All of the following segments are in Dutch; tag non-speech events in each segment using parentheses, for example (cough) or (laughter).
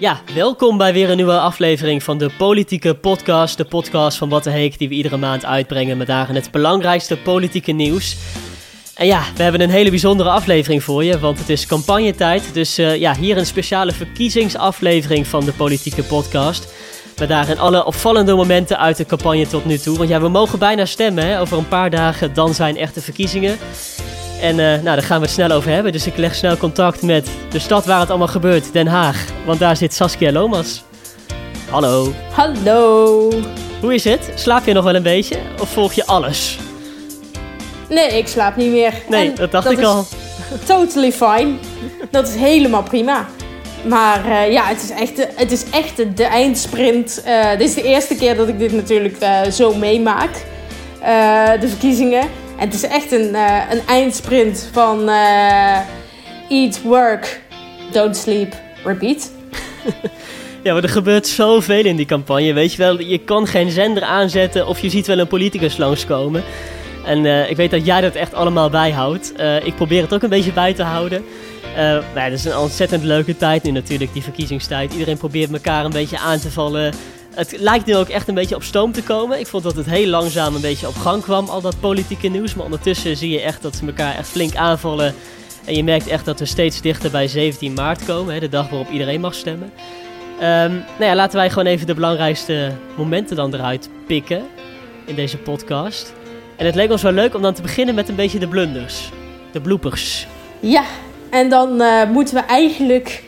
Ja, welkom bij weer een nieuwe aflevering van de Politieke Podcast. De podcast van Wat de Heek die we iedere maand uitbrengen met daarin het belangrijkste politieke nieuws. En ja, we hebben een hele bijzondere aflevering voor je, want het is campagnetijd. Dus uh, ja, hier een speciale verkiezingsaflevering van de Politieke Podcast. Met daarin alle opvallende momenten uit de campagne tot nu toe. Want ja, we mogen bijna stemmen. Hè? Over een paar dagen dan zijn echte verkiezingen. En uh, nou, daar gaan we het snel over hebben. Dus ik leg snel contact met de stad waar het allemaal gebeurt, Den Haag. Want daar zit Saskia Lomas. Hallo. Hallo. Hoe is het? Slaap je nog wel een beetje? Of volg je alles? Nee, ik slaap niet meer. Nee, en dat dacht ik al. Totally fine. Dat is helemaal prima. Maar uh, ja, het is echt, het is echt de eindsprint. Uh, dit is de eerste keer dat ik dit natuurlijk zo meemaak. de verkiezingen. En het is echt een, een eindsprint van eat, work, don't sleep, repeat. (laughs) Ja, maar er gebeurt zoveel in die campagne. Weet je wel, je kan geen zender aanzetten of je ziet wel een politicus langskomen. En uh, ik weet dat jij dat echt allemaal bijhoudt. Uh, ik probeer het ook een beetje bij te houden. Uh, ja, het is een ontzettend leuke tijd nu natuurlijk, die verkiezingstijd. Iedereen probeert elkaar een beetje aan te vallen. Het lijkt nu ook echt een beetje op stoom te komen. Ik vond dat het heel langzaam een beetje op gang kwam, al dat politieke nieuws. Maar ondertussen zie je echt dat ze elkaar echt flink aanvallen. En je merkt echt dat we steeds dichter bij 17 maart komen, hè, de dag waarop iedereen mag stemmen. Um, nou ja, laten wij gewoon even de belangrijkste momenten dan eruit pikken in deze podcast. En het leek ons wel leuk om dan te beginnen met een beetje de blunders. De bloopers. Ja, en dan uh, moeten we eigenlijk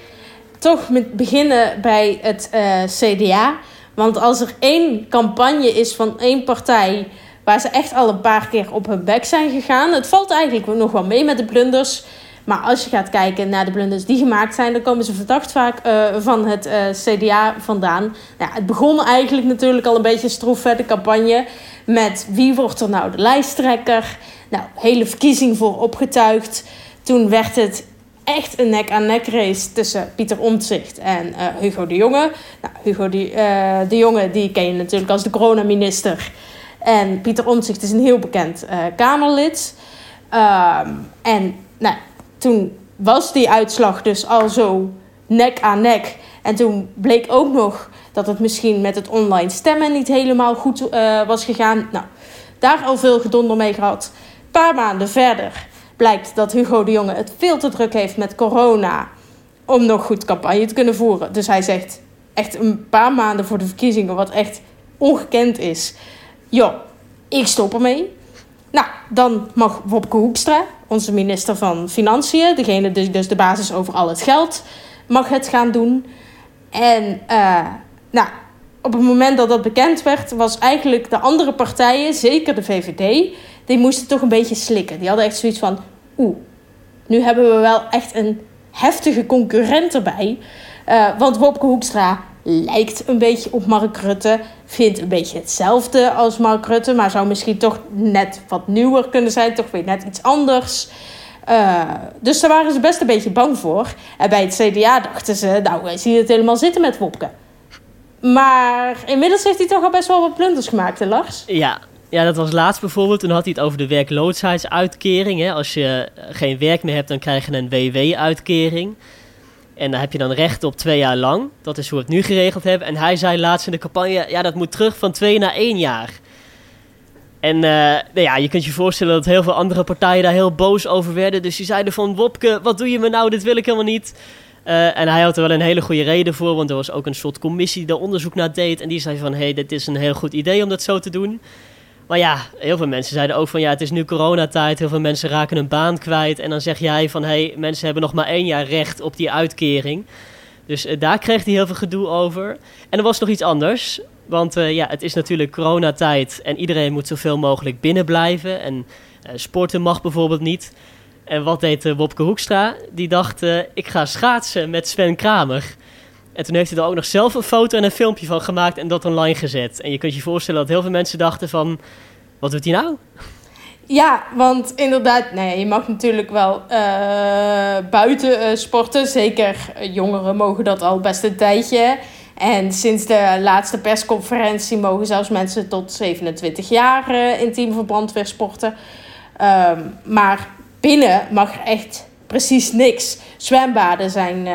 toch met beginnen bij het uh, CDA. Want als er één campagne is van één partij waar ze echt al een paar keer op hun bek zijn gegaan. Het valt eigenlijk nog wel mee met de blunders. Maar als je gaat kijken naar de blunders die gemaakt zijn, dan komen ze verdacht vaak uh, van het uh, CDA vandaan. Nou, het begon eigenlijk natuurlijk al een beetje stroef, de campagne. Met wie wordt er nou de lijsttrekker? Nou, hele verkiezing voor opgetuigd. Toen werd het echt een nek-aan-nek race tussen Pieter Omtzigt en uh, Hugo de Jonge. Nou, Hugo de, uh, de Jonge die ken je natuurlijk als de coronaminister. En Pieter Omtzigt is een heel bekend uh, Kamerlid. Um, en nou, toen was die uitslag dus al zo nek aan nek. En toen bleek ook nog dat het misschien met het online stemmen niet helemaal goed was gegaan. Nou, daar al veel gedonder mee gehad. Een paar maanden verder blijkt dat Hugo de Jonge het veel te druk heeft met corona om nog goed campagne te kunnen voeren. Dus hij zegt echt een paar maanden voor de verkiezingen, wat echt ongekend is. Joh, ik stop ermee. Nou, dan mag Wopke Hoekstra, onze minister van Financiën, degene die dus de basis over al het geld, mag het gaan doen. En uh, nou, op het moment dat dat bekend werd, was eigenlijk de andere partijen, zeker de VVD, die moesten toch een beetje slikken. Die hadden echt zoiets van: oeh, nu hebben we wel echt een heftige concurrent erbij. Uh, want Wopke Hoekstra lijkt een beetje op Mark Rutte. Vindt een beetje hetzelfde als Mark Rutte. Maar zou misschien toch net wat nieuwer kunnen zijn. Toch weer net iets anders. Uh, dus daar waren ze best een beetje bang voor. En bij het CDA dachten ze, nou, wij zien het helemaal zitten met Wopke. Maar inmiddels heeft hij toch al best wel wat plunders gemaakt, hè Lars? Ja, ja, dat was laatst bijvoorbeeld. Toen had hij het over de werkloosheidsuitkering. Hè. Als je geen werk meer hebt, dan krijg je een WW-uitkering. En daar heb je dan recht op twee jaar lang. Dat is hoe we het nu geregeld hebben. En hij zei laatst in de campagne, ja, dat moet terug van twee naar één jaar. En uh, nou ja, je kunt je voorstellen dat heel veel andere partijen daar heel boos over werden. Dus die zeiden van, Wopke, wat doe je me nou? Dit wil ik helemaal niet. Uh, en hij had er wel een hele goede reden voor, want er was ook een soort commissie die daar onderzoek naar deed. En die zei van, hé, hey, dit is een heel goed idee om dat zo te doen. Maar ja, heel veel mensen zeiden ook van, ja, het is nu coronatijd. Heel veel mensen raken hun baan kwijt. En dan zeg jij van, hé, hey, mensen hebben nog maar één jaar recht op die uitkering. Dus uh, daar kreeg hij heel veel gedoe over. En er was nog iets anders. Want uh, ja, het is natuurlijk coronatijd en iedereen moet zoveel mogelijk binnen blijven. En uh, sporten mag bijvoorbeeld niet. En wat deed Wopke Hoekstra? Die dacht, ik ga schaatsen met Sven Kramer. En toen heeft hij er ook nog zelf een foto en een filmpje van gemaakt en dat online gezet. En je kunt je voorstellen dat heel veel mensen dachten van, wat doet hij nou? Ja, want inderdaad, nee, je mag natuurlijk wel uh, buiten uh, sporten. Zeker jongeren mogen dat al best een tijdje. En sinds de laatste persconferentie mogen zelfs mensen tot 27 jaar uh, intiem weer sporten. Um, maar binnen mag echt precies niks. Zwembaden zijn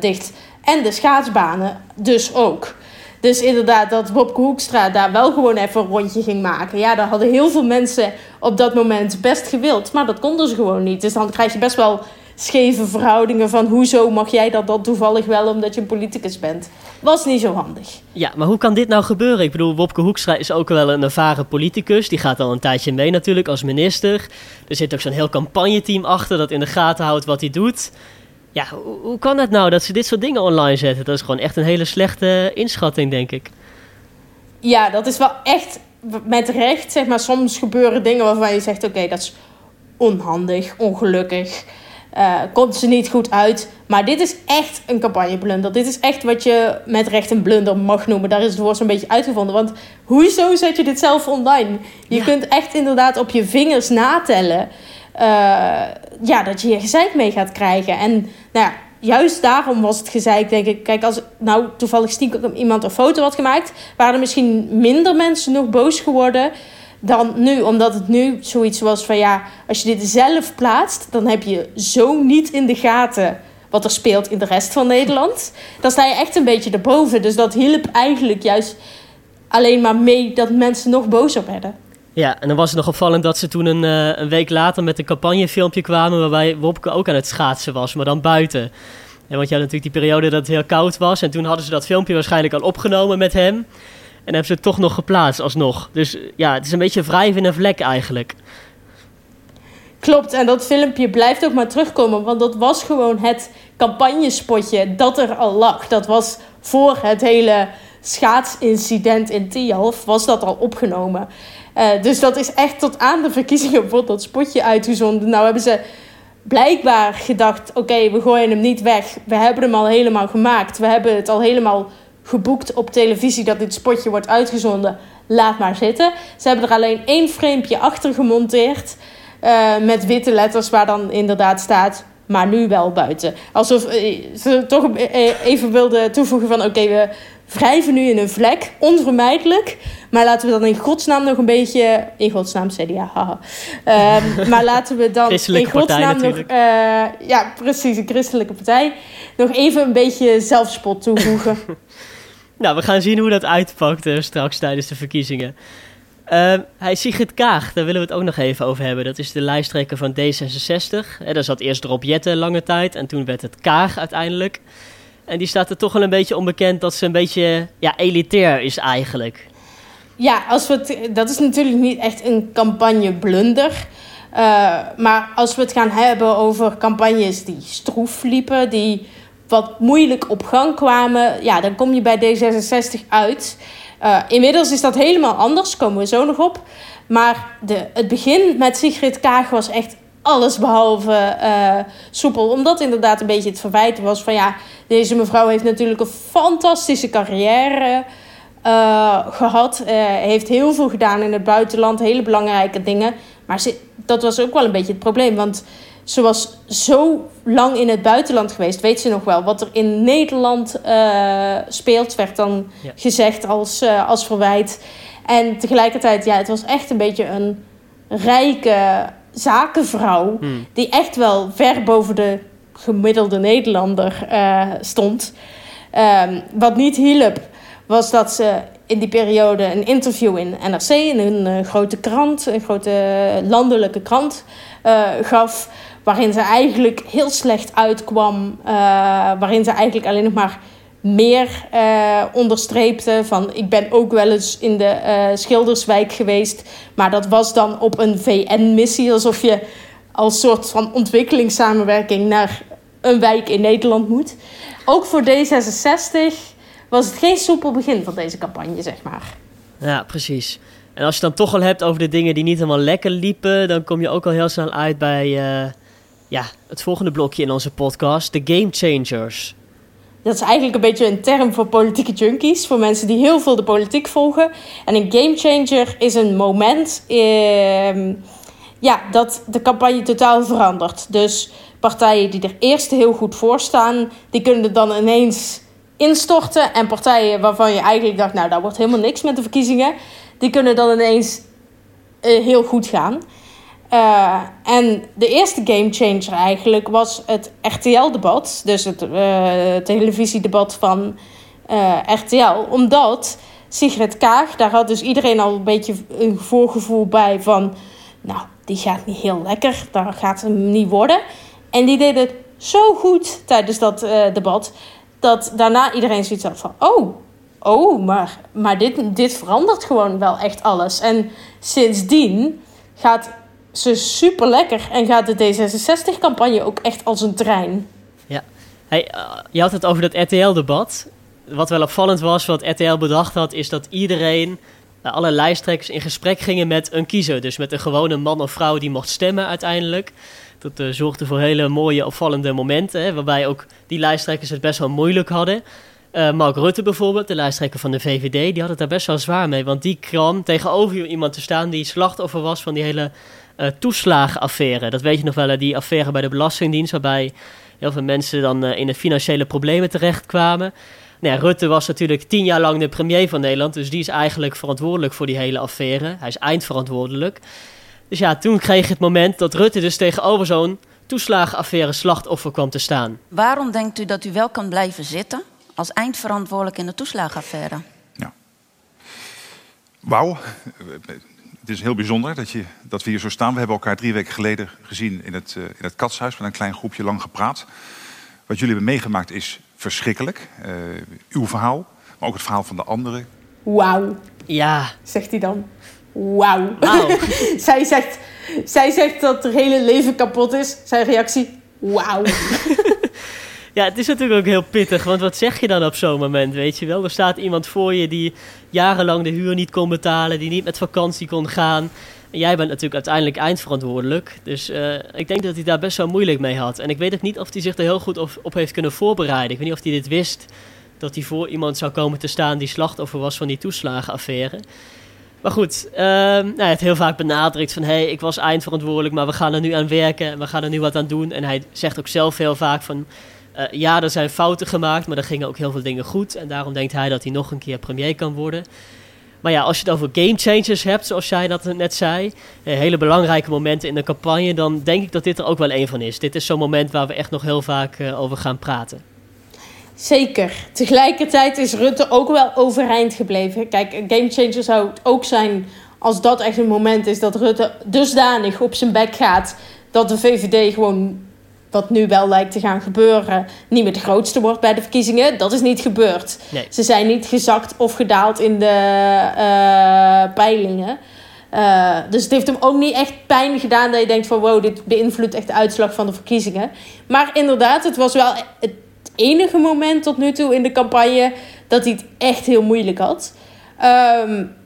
dicht. En de schaatsbanen dus ook. Dus inderdaad, dat Bobke Hoekstra daar wel gewoon even een rondje ging maken. Ja, daar hadden heel veel mensen op dat moment best gewild. Maar dat konden ze gewoon niet. Dus dan krijg je best wel scheve verhoudingen van hoezo mag jij dat dan toevallig wel omdat je een politicus bent. Was niet zo handig. Ja, maar hoe kan dit nou gebeuren? Ik bedoel, Wopke Hoekstra is ook wel een ervaren politicus. Die gaat al een tijdje mee natuurlijk als minister. Er zit ook zo'n heel campagneteam achter dat in de gaten houdt wat hij doet. Ja, hoe, hoe kan het nou dat ze dit soort dingen online zetten? Dat is gewoon echt een hele slechte inschatting, denk ik. Ja, dat is wel echt met recht, zeg maar. Soms gebeuren dingen waarvan je zegt: oké, dat is onhandig, ongelukkig. Uh, komt ze niet goed uit. Maar dit is echt een campagneblunder. Dit is echt wat je met recht een blunder mag noemen. Daar is het woord zo'n beetje uitgevonden. Want hoezo zet je dit zelf online? Je kunt echt inderdaad op je vingers natellen. Uh, ja, dat je hier gezeik mee gaat krijgen. En nou ja, juist daarom was het gezeik, denk ik. Kijk, als nou toevallig stiekem iemand een foto had gemaakt... waren er misschien minder mensen nog boos geworden dan nu. Omdat het nu zoiets was van ja, als je dit zelf plaatst, dan heb je zo niet in de gaten wat er speelt in de rest van Nederland. (laughs) Dan sta je echt een beetje erboven. Dus dat hielp eigenlijk juist alleen maar mee dat mensen nog boos op werden. Ja, en dan was het nog opvallend dat ze toen een, uh, een week later met een campagnefilmpje kwamen waarbij Wopke ook aan het schaatsen was, maar dan buiten. En want je had natuurlijk die periode dat het heel koud was en toen hadden ze dat filmpje waarschijnlijk al opgenomen met hem. En hebben ze het toch nog geplaatst alsnog. Dus ja, het is een beetje wrijven in een vlek eigenlijk. Klopt, en dat filmpje blijft ook maar terugkomen. Want dat was gewoon het campagnespotje dat er al lag. Dat was voor het hele schaatsincident in Tialf was dat al opgenomen. Uh, dus dat is echt tot aan de verkiezingen wordt dat spotje uitgezonden. Nou hebben ze blijkbaar gedacht: oké, we gooien hem niet weg. We hebben hem al helemaal gemaakt. We hebben het al helemaal geboekt op televisie dat dit spotje wordt uitgezonden. Laat maar zitten. Ze hebben er alleen één framepje achter gemonteerd. Uh, met witte letters waar dan inderdaad staat. Maar nu wel buiten. Alsof uh, ze toch even wilden toevoegen van... Oké, we wrijven nu in een vlek. Onvermijdelijk. Maar laten we dan in godsnaam nog een beetje... In godsnaam, CDA, haha. Ehm, (laughs) maar laten we dan in godsnaam nog... ja, precies, een christelijke partij. Nog even een beetje zelfspot toevoegen. (laughs) Nou, we gaan zien hoe dat uitpakt uh, straks tijdens de verkiezingen. Uh, hij Sigrid Kaag, daar willen we het ook nog even over hebben. Dat is de lijsttrekker van D66. En daar zat eerst Rob Jetten lange tijd en toen werd het Kaag uiteindelijk. En die staat er toch wel een beetje onbekend dat ze een beetje ja, elitair is eigenlijk. Ja, als we dat is natuurlijk niet echt een campagneblunder. Uh, maar als we het gaan hebben over campagnes die stroef liepen, die wat moeilijk op gang kwamen, ja, dan kom je bij D66 uit. Uh, inmiddels is dat helemaal anders, komen we zo nog op. Maar de, het begin met Sigrid Kaag was echt alles behalve uh, soepel. Omdat inderdaad een beetje het verwijt was van ja, deze mevrouw heeft natuurlijk een fantastische carrière uh, gehad. heeft heel veel gedaan in het buitenland, hele belangrijke dingen. Maar ze, dat was ook wel een beetje het probleem. Want ze was zo lang in het buitenland geweest, weet ze nog wel. Wat er in Nederland speelt, werd dan gezegd als, als verwijt. En tegelijkertijd, ja, het was echt een beetje een rijke zakenvrouw. Hmm. Die echt wel ver boven de gemiddelde Nederlander uh, stond. Um, wat niet hielp, was dat ze in die periode een interview in NRC, in een grote krant, een grote landelijke krant, gaf waarin ze eigenlijk heel slecht uitkwam. Waarin ze eigenlijk alleen nog maar meer uh, onderstreepte van ik ben ook wel eens in de uh, Schilderswijk geweest. Maar dat was dan op een VN-missie. Alsof je als soort van ontwikkelingssamenwerking naar een wijk in Nederland moet. Ook voor D66 was het geen soepel begin van deze campagne, zeg maar. Ja, precies. En als je dan toch al hebt over de dingen die niet helemaal lekker liepen, dan kom je ook al heel snel uit bij uh, ja, het volgende blokje in onze podcast, de Game Changers. Dat is eigenlijk een beetje een term voor politieke junkies, voor mensen die heel veel de politiek volgen. En een game changer is een moment eh, ja, dat de campagne totaal verandert. Dus partijen die er eerst heel goed voor staan, die kunnen dan ineens instorten. En partijen waarvan je eigenlijk dacht, nou, daar wordt helemaal niks met de verkiezingen, die kunnen dan ineens uh, heel goed gaan. Uh, en de eerste gamechanger eigenlijk was het RTL-debat. Dus het uh, televisiedebat van uh, RTL. Omdat Sigrid Kaag, daar had dus iedereen al een beetje een voorgevoel bij van... Nou, die gaat niet heel lekker, daar gaat hem niet worden. En die deed het zo goed tijdens dat debat... dat daarna iedereen zoiets had van... Oh, oh maar, maar dit, dit verandert gewoon wel echt alles. En sindsdien gaat ze super lekker en gaat de D66-campagne ook echt als een trein. Ja, hey, uh, je had het over dat RTL-debat. Wat wel opvallend was, wat RTL bedacht had, is dat iedereen, uh, alle lijsttrekkers, in gesprek gingen met een kiezer. Dus met een gewone man of vrouw die mocht stemmen uiteindelijk. Dat uh, zorgde voor hele mooie, opvallende momenten, waarbij ook die lijsttrekkers het best wel moeilijk hadden. Mark Rutte bijvoorbeeld, de lijsttrekker van de VVD, die had het daar best wel zwaar mee. Want die kwam tegenover iemand te staan die slachtoffer was van die hele uh, toeslagenaffaire. Dat weet je nog wel, die affaire bij de Belastingdienst, waarbij heel veel mensen dan uh, in de financiële problemen terechtkwamen. Nou ja, Rutte was natuurlijk tien jaar lang de premier van Nederland, dus die is eigenlijk verantwoordelijk voor die hele affaire. Hij is eindverantwoordelijk. Dus ja, toen kreeg je het moment dat Rutte dus tegenover zo'n toeslagenaffaire slachtoffer kwam te staan. Waarom denkt u dat u wel kan blijven zitten als eindverantwoordelijk in de toeslagenaffaire? Ja. Wauw. Het is heel bijzonder dat, je, dat we hier zo staan. We hebben elkaar drie weken geleden gezien in het, uh, in het katshuis met een klein groepje lang gepraat. Wat jullie hebben meegemaakt is verschrikkelijk. Uh, uw verhaal, maar ook het verhaal van de anderen. Wauw. Ja. Zegt hij dan. Wauw. Wow. (laughs) zij, zegt, zij zegt dat haar hele leven kapot is. Zijn reactie. Wauw. (laughs) Ja, het is natuurlijk ook heel pittig, want wat zeg je dan op zo'n moment, weet je wel? Er staat iemand voor je die jarenlang de huur niet kon betalen, die niet met vakantie kon gaan. En jij bent natuurlijk uiteindelijk eindverantwoordelijk. Dus uh, ik denk dat hij daar best wel moeilijk mee had. En ik weet ook niet of hij zich er heel goed op, heeft kunnen voorbereiden. Ik weet niet of hij dit wist, dat hij voor iemand zou komen te staan die slachtoffer was van die toeslagenaffaire. Maar goed, uh, nou, hij heeft heel vaak benadrukt van... hé, hey, ik was eindverantwoordelijk, maar we gaan er nu aan werken... en we gaan er nu wat aan doen. En hij zegt ook zelf heel vaak van... Uh, ja, er zijn fouten gemaakt, maar er gingen ook heel veel dingen goed. En daarom denkt hij dat hij nog een keer premier kan worden. Maar ja, als je het over game changers hebt, zoals jij dat net zei, uh, hele belangrijke momenten in de campagne, dan denk ik dat dit er ook wel een van is. Dit is zo'n moment waar we echt nog heel vaak uh, over gaan praten. Zeker. Tegelijkertijd is Rutte ook wel overeind gebleven. Kijk, een game changer zou het ook zijn als dat echt een moment is dat Rutte dusdanig op zijn bek gaat dat de VVD gewoon wat nu wel lijkt te gaan gebeuren, niet meer de grootste wordt bij de verkiezingen. Dat is niet gebeurd. Nee. Ze zijn niet gezakt of gedaald in de uh, peilingen. Uh, dus het heeft hem ook niet echt pijn gedaan dat je denkt van wow, dit beïnvloedt echt de uitslag van de verkiezingen. Maar inderdaad, het was wel het enige moment tot nu toe in de campagne dat hij het echt heel moeilijk had. Um,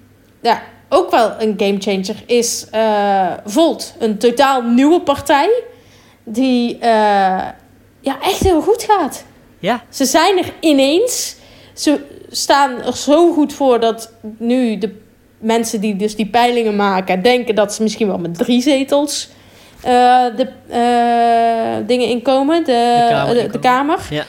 ja, ook wel een gamechanger is uh, Volt, een totaal nieuwe partij die uh, ja, echt heel goed gaat. Ja. Ze zijn er ineens. Ze staan er zo goed voor dat nu de mensen die dus die peilingen maken... denken dat ze misschien wel met drie zetels uh, de uh, dingen inkomen. De, de Kamer. De, de kamer. Ja.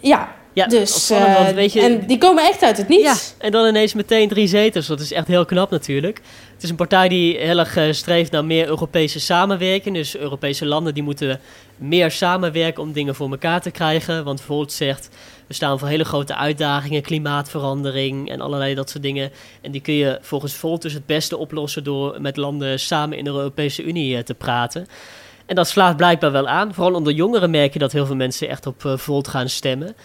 Ja, ja, dus, uh, want, weet je, en die komen echt uit het niets. Ja, en dan ineens meteen drie zetels. Dat is echt heel knap natuurlijk. Het is een partij die heel erg uh, streeft naar meer Europese samenwerking. Dus Europese landen die moeten meer samenwerken om dingen voor elkaar te krijgen. Want Volt zegt, we staan voor hele grote uitdagingen, klimaatverandering en allerlei dat soort dingen. En die kun je volgens Volt dus het beste oplossen door met landen samen in de Europese Unie uh, te praten. En dat slaat blijkbaar wel aan. Vooral onder jongeren merk je dat heel veel mensen echt op Volt gaan stemmen.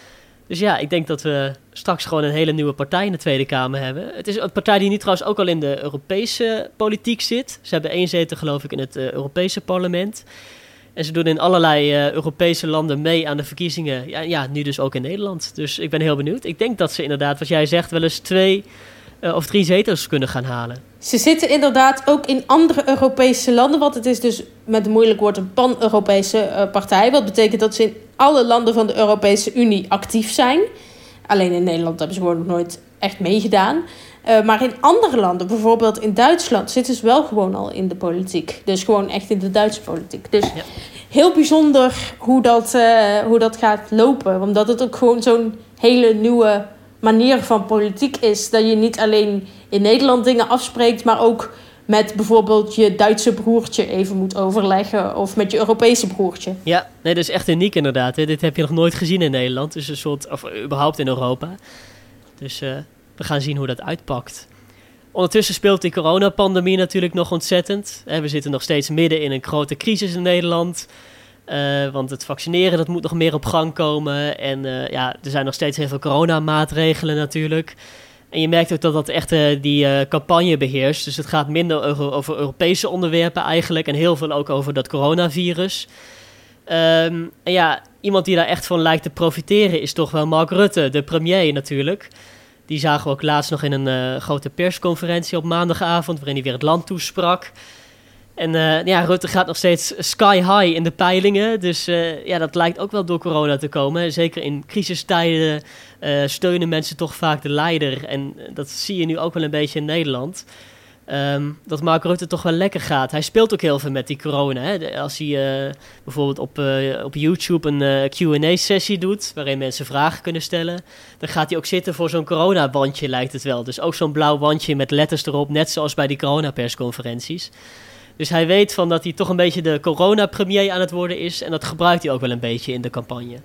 Dus ja, ik denk dat we straks gewoon een hele nieuwe partij in de Tweede Kamer hebben. Het is een partij die nu trouwens ook al in de Europese politiek zit. Ze hebben één zetel, geloof ik, in het uh, Europese parlement. En ze doen in allerlei uh, Europese landen mee aan de verkiezingen. Ja, ja, nu dus ook in Nederland. Dus ik ben heel benieuwd. Ik denk dat ze inderdaad, wat jij zegt, wel eens twee uh, of drie zetels kunnen gaan halen. Ze zitten inderdaad ook in andere Europese landen. Want het is dus met een moeilijk woord een pan-Europese partij. Wat betekent dat ze in alle landen van de Europese Unie actief zijn. Alleen in Nederland hebben ze gewoon nog nooit echt meegedaan. Uh, maar in andere landen, bijvoorbeeld in Duitsland, zitten ze wel gewoon al in de politiek. Dus gewoon echt in de Duitse politiek. Dus ja. heel bijzonder hoe dat, uh, hoe dat gaat lopen. Omdat het ook gewoon zo'n hele nieuwe manier van politiek is. Dat je niet alleen in Nederland dingen afspreekt, maar ook met bijvoorbeeld je Duitse broertje even moet overleggen of met je Europese broertje. Ja, nee, dat is echt uniek inderdaad. Dit heb je nog nooit gezien in Nederland, dus een soort, of überhaupt in Europa. Dus uh, we gaan zien hoe dat uitpakt. Ondertussen speelt die coronapandemie natuurlijk nog ontzettend. We zitten nog steeds midden in een grote crisis in Nederland. Uh, want het vaccineren dat moet nog meer op gang komen. En uh, ja, er zijn nog steeds heel veel coronamaatregelen natuurlijk. En je merkt ook dat dat echt uh, die campagne beheerst. Dus het gaat minder over, Europese onderwerpen eigenlijk. En heel veel ook over dat coronavirus. Um, en ja, iemand die daar echt van lijkt te profiteren is toch wel Mark Rutte, de premier natuurlijk. Die zagen we ook laatst nog in een grote persconferentie op maandagavond, waarin hij weer het land toesprak. En uh, ja, Rutte gaat nog steeds sky high in de peilingen. Dus uh, ja, dat lijkt ook wel door corona te komen. Zeker in crisistijden uh, steunen mensen toch vaak de leider. En dat zie je nu ook wel een beetje in Nederland. Um, dat Mark Rutte toch wel lekker gaat. Hij speelt ook heel veel met die corona. Hè. Als hij bijvoorbeeld op, op YouTube een QA-sessie doet, waarin mensen vragen kunnen stellen, dan gaat hij ook zitten voor zo'n coronabandje, lijkt het wel. Dus ook zo'n blauw bandje met letters erop, net zoals bij die coronapersconferenties. Dus hij weet van dat hij toch een beetje de corona-premier aan het worden is. En dat gebruikt hij ook wel een beetje in de campagne.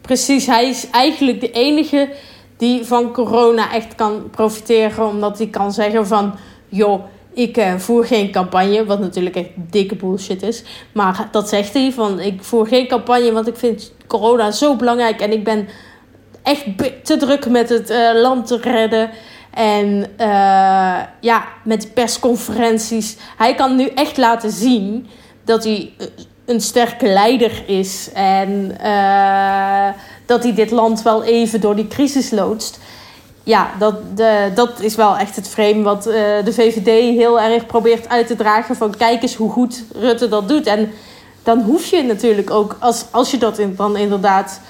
Precies, hij is eigenlijk de enige die van corona echt kan profiteren. Omdat hij kan zeggen van, joh, ik uh, voer geen campagne. Wat natuurlijk echt dikke bullshit is. Maar dat zegt hij van, ik voer geen campagne, want ik vind corona zo belangrijk. En ik ben echt te druk met het uh, land te redden. En uh, ja, met persconferenties. Hij kan nu echt laten zien dat hij een sterke leider is. En uh, dat hij dit land wel even door die crisis loodst. Ja, dat, de, dat is wel echt het frame wat de VVD heel erg probeert uit te dragen. Van kijk eens hoe goed Rutte dat doet. En dan hoef je natuurlijk ook, als, als je dat in, dan inderdaad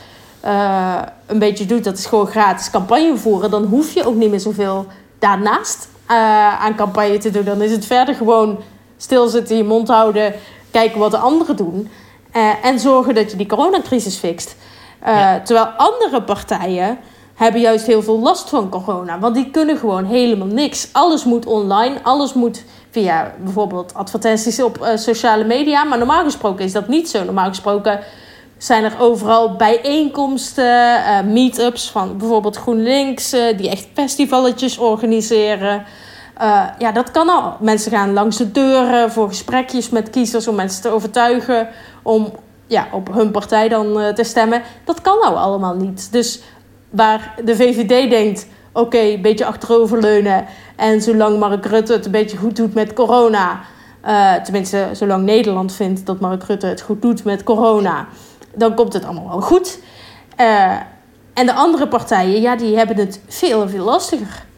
uh, een beetje doet, dat is gewoon gratis campagne voeren, dan hoef je ook niet meer zoveel daarnaast uh, aan campagne te doen. Dan is het verder gewoon stilzitten, je mond houden, kijken wat de anderen doen. Uh, en zorgen dat je die coronacrisis fixt. Ja. Terwijl andere partijen hebben juist heel veel last van corona. Want die kunnen gewoon helemaal niks. Alles moet online, alles moet via bijvoorbeeld advertenties op sociale media. Maar normaal gesproken is dat niet zo. Normaal gesproken zijn er overal bijeenkomsten, uh, meetups van bijvoorbeeld GroenLinks, uh, die echt festivaletjes organiseren. Uh, ja, dat kan al. Mensen gaan langs de deuren voor gesprekjes met kiezers om mensen te overtuigen om ja, op hun partij dan te stemmen. Dat kan nou allemaal niet. Dus waar de VVD denkt, oké, een beetje achteroverleunen en zolang Mark Rutte het een beetje goed doet met corona, tenminste zolang Nederland vindt dat Mark Rutte het goed doet met corona dan komt het allemaal wel goed. Uh, en de andere partijen, ja, die hebben het veel en veel lastiger.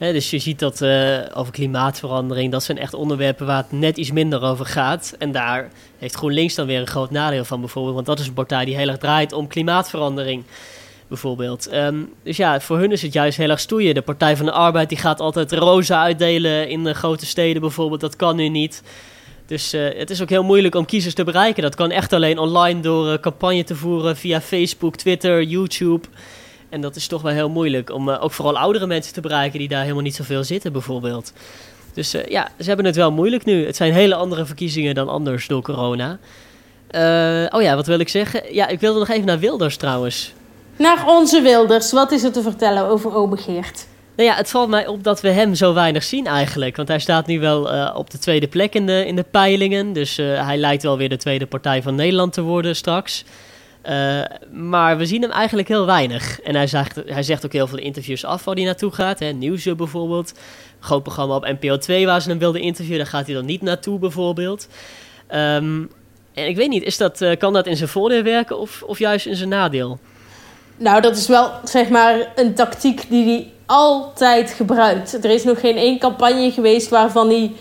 Ja, dus je ziet dat uh, over klimaatverandering, dat zijn echt onderwerpen waar het net iets minder over gaat. En daar heeft GroenLinks dan weer een groot nadeel van bijvoorbeeld, want dat is een partij die heel erg draait om klimaatverandering bijvoorbeeld. Um, dus ja, voor hun is het juist heel erg stoeien. De Partij van de Arbeid die gaat altijd rozen uitdelen in de grote steden bijvoorbeeld, dat kan nu niet. Dus uh, het is ook heel moeilijk om kiezers te bereiken. Dat kan echt alleen online door uh, campagne te voeren via Facebook, Twitter, YouTube. En dat is toch wel heel moeilijk om uh, ook vooral oudere mensen te bereiken die daar helemaal niet zoveel zitten, bijvoorbeeld. Dus ja, ze hebben het wel moeilijk nu. Het zijn hele andere verkiezingen dan anders door corona. oh ja, wat wil ik zeggen? Ja, ik wilde nog even naar Wilders trouwens. Naar onze Wilders. Wat is er te vertellen over Obegeert? Nou ja, het valt mij op dat we hem zo weinig zien eigenlijk. Want hij staat nu wel uh, op de tweede plek in de, in de peilingen. Dus uh, hij lijkt wel weer de tweede partij van Nederland te worden straks. Uh, maar we zien hem eigenlijk heel weinig. En hij zegt, hij zegt ook heel veel interviews af waar hij naartoe gaat. Hè. Nieuwsuur bijvoorbeeld. Groot programma op NPO 2 waar ze hem wilden interviewen. Daar gaat hij dan niet naartoe bijvoorbeeld. Um, en ik weet niet, is dat, kan dat in zijn voordeel werken of, of juist in zijn nadeel? Nou, dat is wel zeg maar een tactiek die hij altijd gebruikt. Er is nog geen één campagne geweest waarvan hij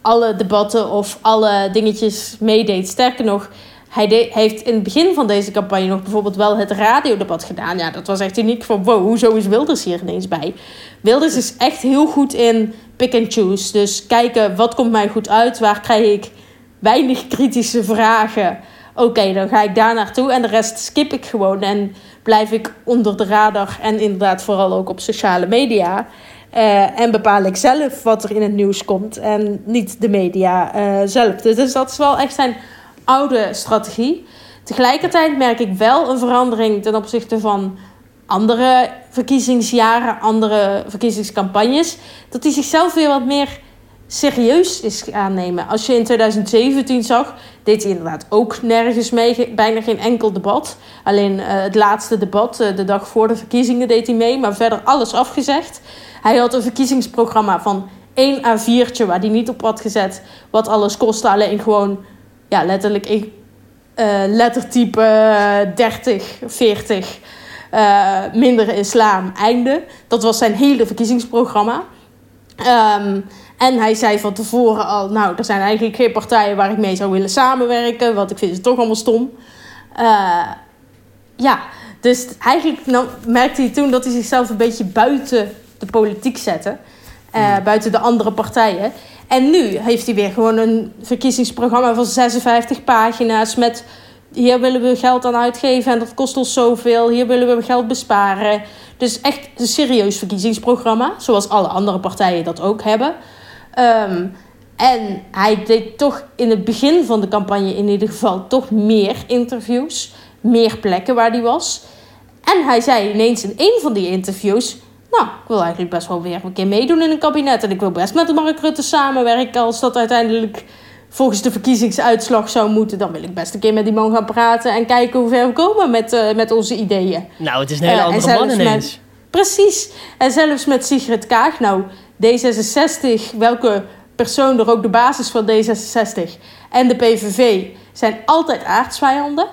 alle debatten of alle dingetjes meedeed. Sterker nog, hij, heeft in het begin van deze campagne nog bijvoorbeeld wel het radiodebat gedaan. Ja, dat was echt uniek van wow, hoezo is Wilders hier ineens bij? Wilders is echt heel goed in pick and choose. Dus kijken, wat komt mij goed uit? Waar krijg ik weinig kritische vragen? Oké, dan ga ik daar naartoe en de rest skip ik gewoon. En blijf ik onder de radar en inderdaad vooral ook op sociale media. Uh, en bepaal ik zelf wat er in het nieuws komt en niet de media uh, zelf. Dus dat is wel echt zijn oude strategie. Tegelijkertijd merk ik wel een verandering ten opzichte van andere verkiezingsjaren, andere verkiezingscampagnes. Dat hij zichzelf weer wat meer serieus is gaan nemen. Als je in 2017 zag, deed hij inderdaad ook nergens mee. Bijna geen enkel debat. Alleen uh, het laatste debat, uh, de dag voor de verkiezingen, deed hij mee. Maar verder alles afgezegd. Hij had een verkiezingsprogramma van 1 A4'tje waar hij niet op had gezet. Wat alles kostte. Alleen gewoon, ja, letterlijk uh, lettertype 30, 40. minder islam, einde. Dat was zijn hele verkiezingsprogramma. Um, en hij zei van tevoren al, nou, er zijn eigenlijk geen partijen waar ik mee zou willen samenwerken, want ik vind ze toch allemaal stom. Uh, ja, dus eigenlijk nou, merkte hij toen dat hij zichzelf een beetje buiten de politiek zette. Uh, buiten de andere partijen. En nu heeft hij weer gewoon een verkiezingsprogramma van 56 pagina's met hier willen we geld aan uitgeven en dat kost ons zoveel. Hier willen we geld besparen. Dus echt een serieus verkiezingsprogramma, zoals alle andere partijen dat ook hebben. Um, en hij deed toch in het begin van de campagne in ieder geval toch meer interviews. Meer plekken waar hij was. En hij zei ineens in een van die interviews... Nou, ik wil eigenlijk best wel weer een keer meedoen in een kabinet. En ik wil best met Mark Rutte samenwerken. Als dat uiteindelijk volgens de verkiezingsuitslag zou moeten... dan wil ik best een keer met die man gaan praten... en kijken hoe ver we komen met, uh, met onze ideeën. Nou, het is een hele uh, andere man ineens. Met, precies. En zelfs met Sigrid Kaag. Nou, D66, welke persoon er ook de basis van D66 en de PVV zijn altijd aardsvijanden.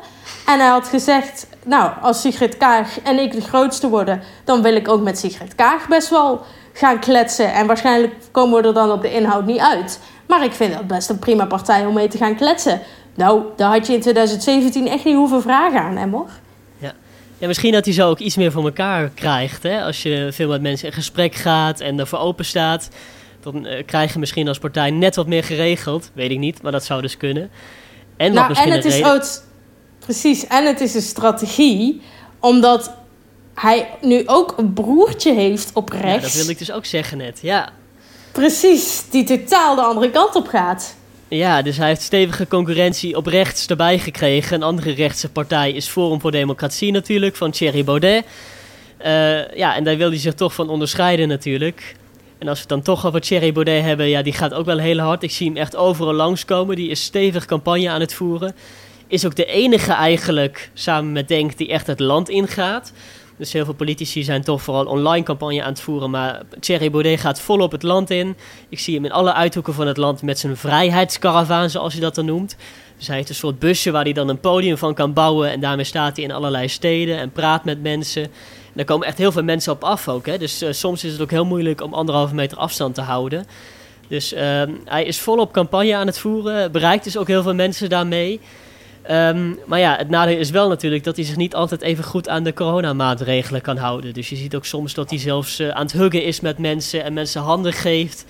En hij had gezegd, nou, als Sigrid Kaag en ik de grootste worden, dan wil ik ook met Sigrid Kaag best wel gaan kletsen. En waarschijnlijk komen we er dan op de inhoud niet uit. Maar ik vind dat best een prima partij om mee te gaan kletsen. Nou, daar had je in 2017 echt niet hoeven vragen aan hem hoor. Ja, misschien dat hij zo ook iets meer voor elkaar krijgt. Hè? Als je veel met mensen in gesprek gaat en ervoor open staat. Dan uh, krijg je misschien als partij net wat meer geregeld. Weet ik niet, maar dat zou dus kunnen. En, nou, en het is ook... Precies, en het is een strategie. Omdat hij nu ook een broertje heeft op rechts. Ja, dat wil ik dus ook zeggen net, ja. Precies, die totaal de andere kant op gaat. Ja, dus hij heeft stevige concurrentie op rechts erbij gekregen. Een andere rechtse partij is Forum voor Democratie natuurlijk, van Thierry Baudet. Uh, ja, en daar wil hij zich toch van onderscheiden natuurlijk. En als we het dan toch over Thierry Baudet hebben, ja, die gaat ook wel heel hard. Ik zie hem echt overal langskomen. Die is stevig campagne aan het voeren. Is ook de enige eigenlijk, samen met Denk, die echt het land ingaat. Dus heel veel politici zijn toch vooral online campagne aan het voeren. Maar Thierry Baudet gaat volop het land in. Ik zie hem in alle uithoeken van het land met zijn vrijheidskaravaan, zoals hij dat dan noemt. Dus hij heeft een soort busje waar hij dan een podium van kan bouwen. En daarmee staat hij in allerlei steden en praat met mensen. En daar komen echt heel veel mensen op af ook. Hè? Dus uh, soms is het ook heel moeilijk om anderhalve meter afstand te houden. Dus uh, hij is volop campagne aan het voeren. Bereikt dus ook heel veel mensen daarmee. Um, maar ja, het nadeel is wel natuurlijk dat hij zich niet altijd even goed aan de coronamaatregelen kan houden. Dus je ziet ook soms dat hij zelfs uh, aan het huggen is met mensen en mensen handen geeft.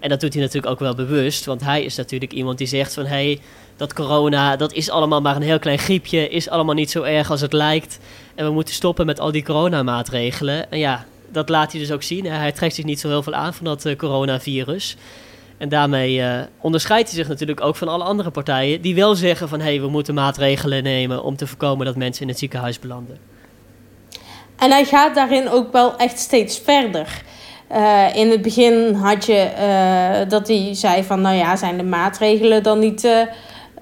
En dat doet hij natuurlijk ook wel bewust, want hij is natuurlijk iemand die zegt van hé, hey, dat corona, dat is allemaal maar een heel klein griepje, is allemaal niet zo erg als het lijkt. En we moeten stoppen met al die coronamaatregelen. En ja, dat laat hij dus ook zien. Hij trekt zich niet zo heel veel aan van dat uh, coronavirus. En daarmee uh, onderscheidt hij zich natuurlijk ook van alle andere partijen die wel zeggen van hé, hey, we moeten maatregelen nemen om te voorkomen dat mensen in het ziekenhuis belanden. En hij gaat daarin ook wel echt steeds verder. Uh, in het begin had je uh, dat hij zei van nou ja, zijn de maatregelen dan niet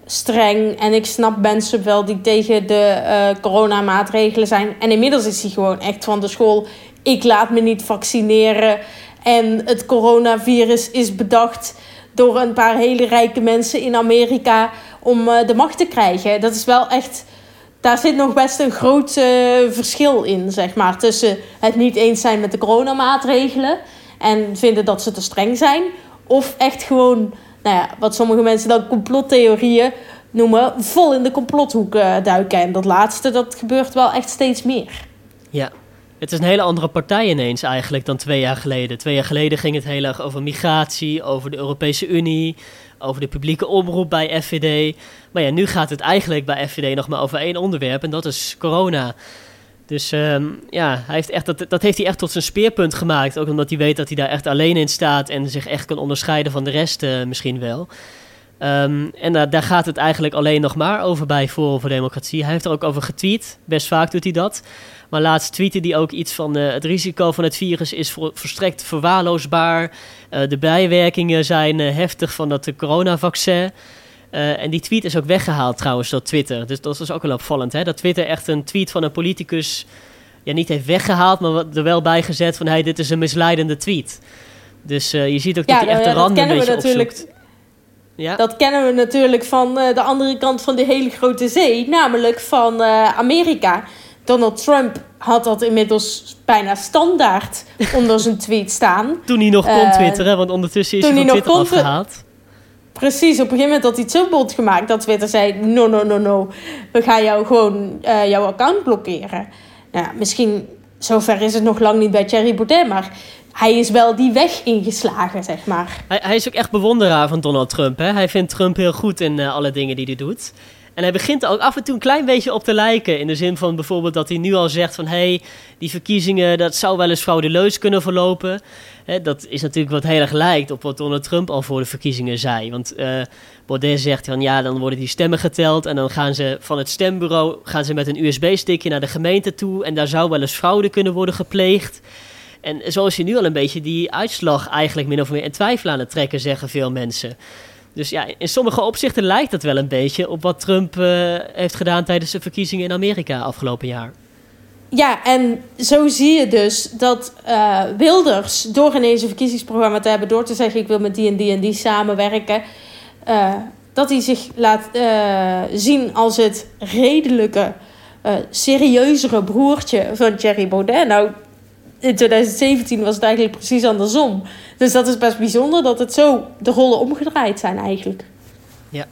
streng? En ik snap mensen wel die tegen de coronamaatregelen zijn. En inmiddels is hij gewoon echt van de school, ik laat me niet vaccineren. En het coronavirus is bedacht door een paar hele rijke mensen in Amerika om uh, de macht te krijgen. Dat is wel echt. Daar zit nog best een groot uh, verschil in, zeg maar. Tussen het niet eens zijn met de coronamaatregelen en vinden dat ze te streng zijn. Of echt gewoon, nou ja, wat sommige mensen dan complottheorieën noemen, vol in de complothoek uh, duiken. En dat laatste, dat gebeurt wel echt steeds meer. Ja, het is een hele andere partij ineens eigenlijk dan twee jaar geleden. Twee jaar geleden ging het heel erg over migratie, over de Europese Unie, over de publieke omroep bij FVD. Maar ja, nu gaat het eigenlijk bij FVD nog maar over één onderwerp en dat is corona. Dus ehm, ja, hij heeft echt, dat, dat heeft hij echt tot zijn speerpunt gemaakt. Ook omdat hij weet dat hij daar echt alleen in staat en zich echt kan onderscheiden van de rest eh, misschien wel. Ehm, en daar gaat het eigenlijk alleen nog maar over bij Forum voor Democratie. Hij heeft er ook over getweet. Best vaak doet hij dat. Maar laatst tweette hij ook iets van uh, het risico van het virus is voor, verstrekt verwaarloosbaar. Uh, de bijwerkingen zijn heftig van dat coronavaccin. En die tweet is ook weggehaald trouwens door Twitter. Dus dat is ook wel opvallend. Hè? Dat Twitter echt een tweet van een politicus ja, niet heeft weggehaald, maar er wel bij gezet van hey, dit is een misleidende tweet. Dus je ziet ook ja, dat hij echt de rand een beetje opzoekt. Ja? Dat kennen we natuurlijk van uh, de andere kant van de hele grote zee, namelijk van Amerika. Donald Trump had dat inmiddels bijna standaard (laughs) onder zijn tweet staan. Toen hij nog kon twitteren, want ondertussen is hij van Twitter afgehaald. Precies, op een gegeven moment had hij het zo bot gemaakt dat Twitter zei: No, no, no, no, we gaan jou gewoon uh, jouw account blokkeren. Nou, misschien zover is het nog lang niet bij Thierry Baudet, maar hij is wel die weg ingeslagen, zeg maar. Hij, hij is ook echt bewonderaar van Donald Trump. Hè? Hij vindt Trump heel goed in uh, alle dingen die hij doet. En hij begint er ook af en toe een klein beetje op te lijken. In de zin van bijvoorbeeld dat hij nu al zegt van... hé, hey, die verkiezingen, dat zou wel eens fraudeleus kunnen verlopen. dat is natuurlijk wat heel erg lijkt op wat Donald Trump al voor de verkiezingen zei. Want uh, Baudet zegt van ja, dan worden die stemmen geteld... en dan gaan ze van het stembureau gaan ze met een USB-stickje naar de gemeente toe... en daar zou wel eens fraude kunnen worden gepleegd. En zo is nu al een beetje die uitslag eigenlijk min of meer in twijfel aan het trekken, zeggen veel mensen... Dus ja, in sommige opzichten lijkt het wel een beetje op wat Trump uh, heeft gedaan tijdens de verkiezingen in Amerika afgelopen jaar. Ja, en zo zie je dus dat uh, Wilders, door ineens een verkiezingsprogramma te hebben, door te zeggen: ik wil met die en die en die samenwerken, uh, dat hij zich laat zien als het redelijke, serieuzere broertje van Thierry Baudet. Nou, in 2017 was het eigenlijk precies andersom. Dus dat is best bijzonder dat het zo de rollen omgedraaid zijn eigenlijk. Ja.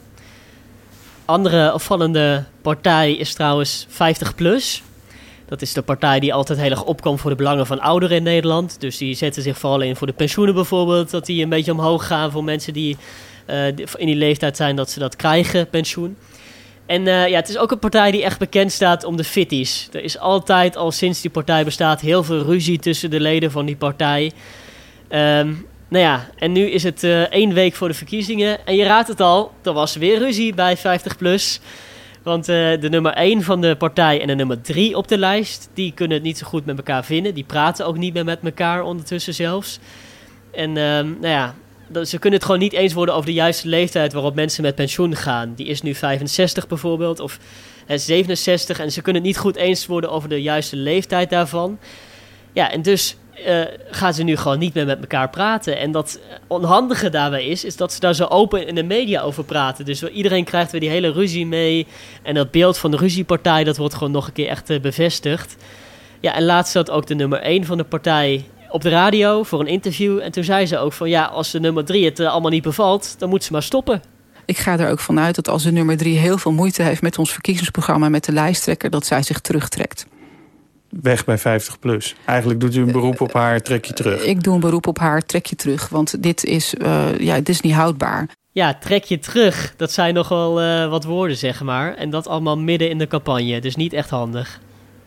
Andere opvallende partij is trouwens 50PLUS. Dat is de partij die altijd heel erg opkomt voor de belangen van ouderen in Nederland. Dus die zetten zich vooral in voor de pensioenen bijvoorbeeld. Dat die een beetje omhoog gaan voor mensen die uh, in die leeftijd zijn dat ze dat krijgen, pensioen. En uh, ja, het is ook een partij die echt bekend staat om de fitties. Er is altijd, al sinds die partij bestaat, heel veel ruzie tussen de leden van die partij. Um, nou ja, en nu is het uh, één week voor de verkiezingen. En je raadt het al, er was weer ruzie bij 50PLUS. Want uh, de nummer 1 van de partij en de nummer 3 op de lijst... die kunnen het niet zo goed met elkaar vinden. Die praten ook niet meer met elkaar ondertussen zelfs. En um, nou ja, ze kunnen het gewoon niet eens worden over de juiste leeftijd waarop mensen met pensioen gaan. Die is nu 65 bijvoorbeeld, of 67. En ze kunnen het niet goed eens worden over de juiste leeftijd daarvan. Ja, en dus uh, gaan ze nu gewoon niet meer met elkaar praten. En dat onhandige daarbij is, is dat ze daar zo open in de media over praten. Dus iedereen krijgt weer die hele ruzie mee. En dat beeld van de ruziepartij, dat wordt gewoon nog een keer echt uh, bevestigd. Ja, en laatst zat ook de nummer 1 van de partij op de radio voor een interview. En toen zei ze ook van ja, als de nummer drie het uh, allemaal niet bevalt, dan moet ze maar stoppen. Ik ga er ook vanuit dat als de nummer drie heel veel moeite heeft met ons verkiezingsprogramma met de lijsttrekker, dat zij zich terugtrekt. Weg bij 50 plus. Eigenlijk doet u een beroep op haar, trek je terug. Ik doe een beroep op haar, trek je terug. Want dit is, uh, ja, dit is niet houdbaar. Ja, trek je terug. Dat zijn nogal uh, wat woorden, zeg maar. En dat allemaal midden in de campagne. Dus niet echt handig.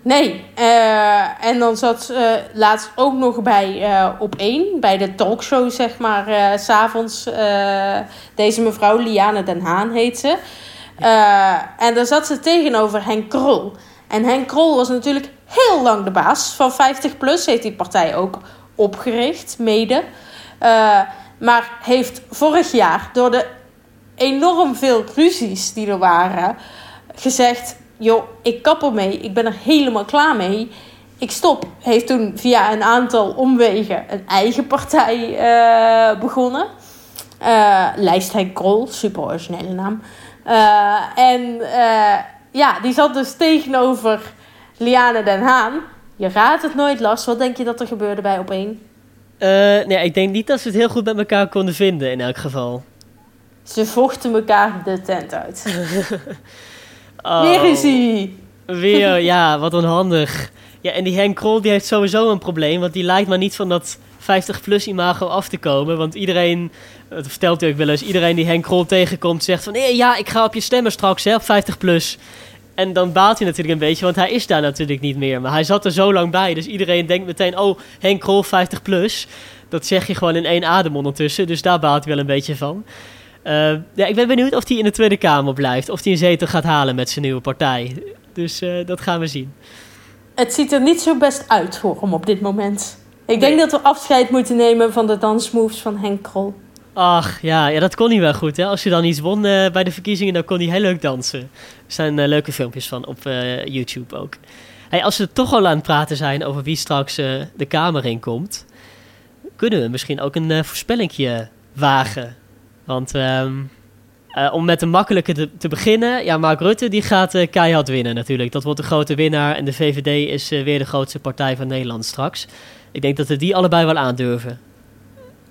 Nee, uh, en dan zat uh, laatst ook nog bij uh, op één, bij de talkshow, zeg maar, uh, s'avonds. deze mevrouw, Liane Den Haan heet ze. en daar zat ze tegenover Henk Krol. En Henk Krol was natuurlijk heel lang de baas van 50 plus, heeft die partij ook opgericht, mede. maar heeft vorig jaar door de enorm veel ruzies die er waren, gezegd joh, ik kap ermee. Ik ben er helemaal klaar mee. Ik stop. Heeft toen via een aantal omwegen een eigen partij uh, begonnen. Uh, Lijsthek Krol, super originele naam. Uh, en ja, die zat dus tegenover Liane Den Haan. Je raadt het nooit, Lars. Wat denk je dat er gebeurde bij op één? nee, ik denk niet dat ze het heel goed met elkaar konden vinden in elk geval. Ze vochten elkaar de tent uit. (laughs) Oh. Weer is hij. Weer, ja, wat onhandig. Ja, en die Henk Krol die heeft sowieso een probleem. Want die lijkt maar niet van dat 50-plus imago af te komen. Want iedereen, dat vertelt hij ook wel eens, iedereen die Henk Krol tegenkomt zegt van... Ja, ik ga op je stemmen straks, hè, op 50-plus. En dan baalt hij natuurlijk een beetje, want hij is daar natuurlijk niet meer. Maar hij zat er zo lang bij, dus iedereen denkt meteen... oh, Henk Krol 50 plus. Dat zeg je gewoon in één adem ondertussen, dus daar baalt hij wel een beetje van. Uh, ja, ik ben benieuwd of hij in de Tweede Kamer blijft. Of hij een zetel gaat halen met zijn nieuwe partij. Dus uh, dat gaan we zien. Het ziet er niet zo best uit voor hem op dit moment. Ik denk dat we afscheid moeten nemen van de dansmoves van Henk Krol. Ach, ja, ja dat kon hij wel goed. Hè? Als je dan iets won uh, bij de verkiezingen, dan kon hij heel leuk dansen. Er zijn uh, leuke filmpjes van op uh, YouTube ook. Hey, als we toch al aan het praten zijn over wie straks de Kamer in komt... kunnen we misschien ook een voorspellingje wagen. Want um, om met een makkelijke te, te, beginnen... Ja, Mark Rutte die gaat keihard winnen natuurlijk. Dat wordt de grote winnaar. En de VVD is weer de grootste partij van Nederland straks. Ik denk dat we die allebei wel aandurven.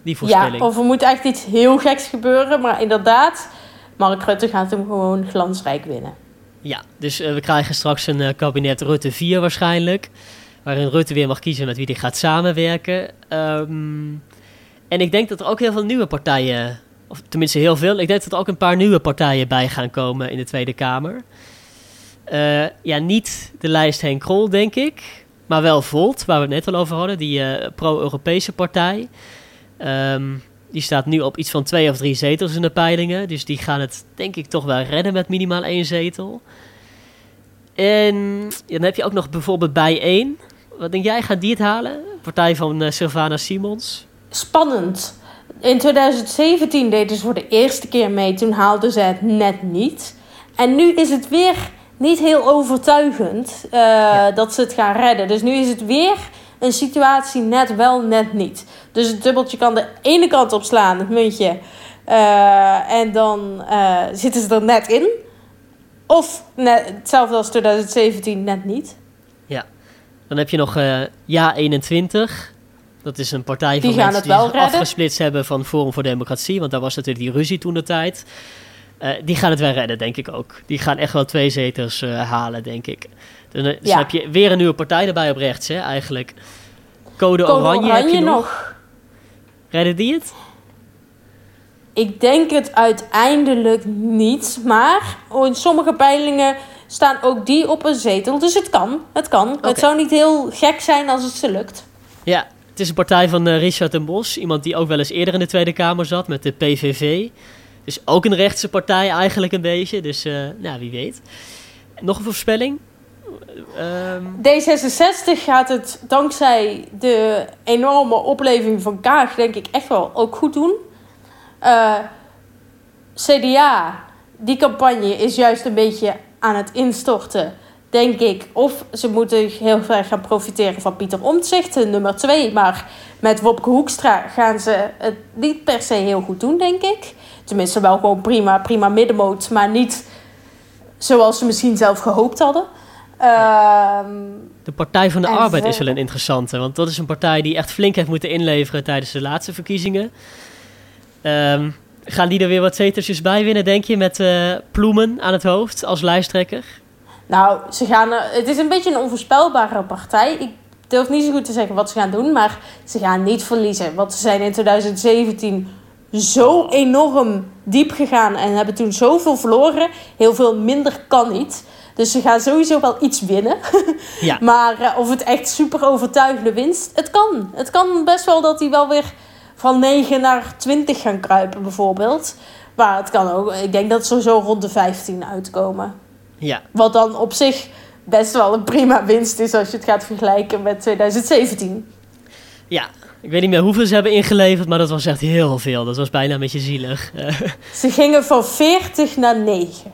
Die voorspelling. Ja, of er moet echt iets heel geks gebeuren. Maar inderdaad, Mark Rutte gaat hem gewoon glansrijk winnen. Ja, dus we krijgen straks een kabinet Rutte 4 waarschijnlijk. Waarin Rutte weer mag kiezen met wie hij gaat samenwerken. Um, en ik denk dat er ook heel veel nieuwe partijen, of tenminste heel veel, ik denk dat er ook een paar nieuwe partijen bij gaan komen in de Tweede Kamer. Uh, ja, niet de lijst Henk Krol, denk ik. Maar wel Volt, waar we het net al over hadden, die pro-Europese partij. Um, die staat nu op iets van twee of drie zetels in de peilingen. Dus die gaan het denk ik toch wel redden met minimaal één zetel. En dan heb je ook nog bijvoorbeeld bij één. Wat denk jij, gaat die het halen? Partij van uh, Sylvana Simons. Spannend. In 2017 deden ze voor de eerste keer mee. Toen haalden ze het net niet. En nu is het weer niet heel overtuigend uh, ja. dat ze het gaan redden. Dus nu is het weer een situatie net wel, net niet. Dus het dubbeltje kan de ene kant op slaan, het muntje. Uh, en dan uh, zitten ze er net in. Of net, hetzelfde als 2017, net niet. Ja, dan heb je nog Ja 21. Dat is een partij van die mensen die zich afgesplitst hebben van Forum voor Democratie. Want daar was natuurlijk die ruzie toen de tijd. Uh, die gaan het wel redden, denk ik ook. Die gaan echt wel twee zetels uh, halen, denk ik. Dan, dus ja. heb je weer een nieuwe partij erbij op rechts, hè, eigenlijk. Code, Code Oranje, Oranje heb je nog. nog. Redden die het? Ik denk het uiteindelijk niet. Maar in sommige peilingen staan ook die op een zetel. Dus het kan. Het kan. Okay. Het zou niet heel gek zijn als het ze lukt. Ja, het is een partij van uh, Richard den Bos. Iemand die ook wel eens eerder in de Tweede Kamer zat met de PVV. Dus ook een rechtse partij eigenlijk een beetje. Dus uh, nou, wie weet. Nog een voorspelling? Um... D66 gaat het dankzij de enorme opleving van Kaag, denk ik, echt wel ook goed doen. Uh, CDA, die campagne is juist een beetje aan het instorten, denk ik. Of ze moeten heel ver gaan profiteren van Pieter Omtzigt, nummer twee. Maar met Wopke Hoekstra gaan ze het niet per se heel goed doen, denk ik. Tenminste, wel gewoon prima, prima middenmoot, maar niet zoals ze misschien zelf gehoopt hadden. Uh, de Partij van de Arbeid is wel een interessante. Want dat is een partij die echt flink heeft moeten inleveren tijdens de laatste verkiezingen. Um, gaan die er weer wat zeteltjes bij winnen, denk je? Met uh, Ploemen aan het hoofd als lijsttrekker? Nou, ze gaan het is een beetje een onvoorspelbare partij. Ik durf niet zo goed te zeggen wat ze gaan doen. Maar ze gaan niet verliezen. Want ze zijn in 2017 zo enorm diep gegaan. En hebben toen zoveel verloren. Heel veel minder kan niet. Dus ze gaan sowieso wel iets winnen. Ja. (laughs) maar uh, of het echt super overtuigende winst, het kan. Het kan best wel dat die wel weer van 9 naar 20 gaan kruipen, bijvoorbeeld. Maar het kan ook, ik denk dat ze zo rond de 15 uitkomen. Ja. Wat dan op zich best wel een prima winst is als je het gaat vergelijken met 2017. Ja, ik weet niet meer hoeveel ze hebben ingeleverd, maar dat was echt heel veel. Dat was bijna een beetje zielig. (laughs) ze gingen van 40 naar 9.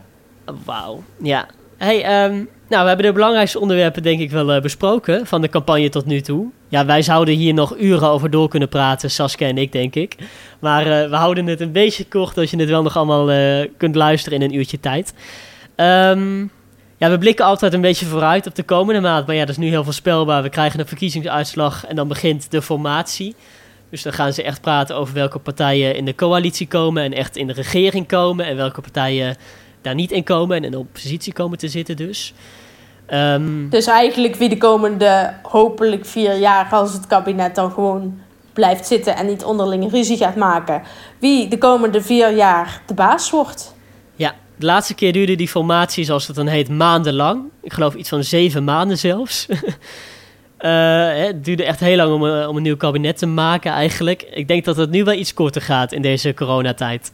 Wauw, ja. Hey, um, nou, we hebben de belangrijkste onderwerpen denk ik wel uh, besproken van de campagne tot nu toe. Ja, wij zouden hier nog uren over door kunnen praten, Saskia en ik, denk ik. Maar uh, we houden het een beetje kort, dat je het wel nog allemaal uh, kunt luisteren in een uurtje tijd. Um, ja, we blikken altijd een beetje vooruit op de komende maand. Maar ja, dat is nu heel voorspelbaar. We krijgen een verkiezingsuitslag en dan begint de formatie. Dus dan gaan ze echt praten over welke partijen in de coalitie komen en echt in de regering komen. En welke partijen daar niet in komen en in de oppositie komen te zitten dus. Um, dus eigenlijk wie de komende hopelijk vier jaar, als het kabinet dan gewoon blijft zitten en niet onderling ruzie gaat maken, wie de komende vier jaar de baas wordt. De laatste keer duurde die formatie, zoals het dan heet, maandenlang. Ik geloof iets van zeven maanden zelfs. (laughs) Eh, het duurde echt heel lang om, een- om een nieuw kabinet te maken eigenlijk. Ik denk dat het nu wel iets korter gaat in deze coronatijd.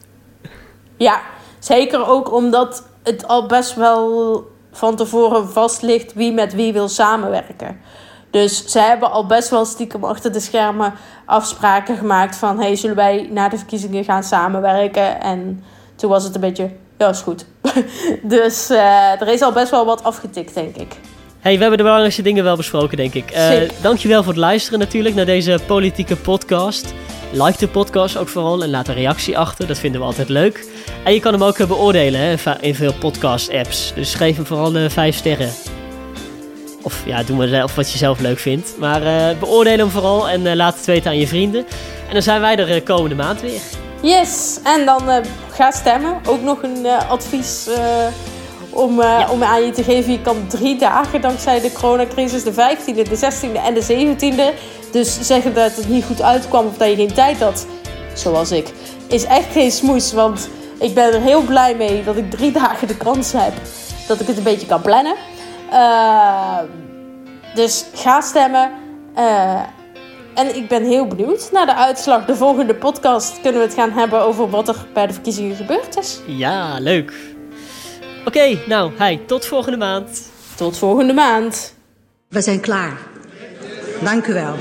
Ja, zeker ook omdat het al best wel van tevoren vast ligt wie met wie wil samenwerken. Dus ze hebben al best wel stiekem achter de schermen afspraken gemaakt van... hey, zullen wij na de verkiezingen gaan samenwerken? En toen was het een beetje, ja, is goed. (laughs) dus eh, er is al best wel wat afgetikt, denk ik. Hey, we hebben de belangrijkste dingen wel besproken, denk ik. Zeker. dankjewel voor het luisteren natuurlijk naar deze politieke podcast. Like de podcast ook vooral en laat een reactie achter. Dat vinden we altijd leuk. En je kan hem ook eh, beoordelen hè, in veel podcast-apps. Dus geef hem vooral vijf sterren. Of ja, doe maar zelf wat je zelf leuk vindt. Maar beoordeel hem vooral en laat het weten aan je vrienden. En dan zijn wij er komende maand weer. Yes, en dan eh, ga stemmen. Ook nog een eh, advies eh, om, Ja. om aan je te geven. Je kan drie dagen dankzij de coronacrisis, de 15e, de 16e en de 17e. Dus zeggen dat het niet goed uitkwam of dat je geen tijd had, zoals ik, is echt geen smoes. Want ik ben er heel blij mee dat ik drie dagen de kans heb dat ik het een beetje kan plannen. Dus ga stemmen. En ik ben heel benieuwd naar de uitslag. De volgende podcast kunnen we het gaan hebben over wat er bij de verkiezingen gebeurd is. Ja, leuk. Oké, nou, hey, tot volgende maand. Tot volgende maand. We zijn klaar. Dank u wel.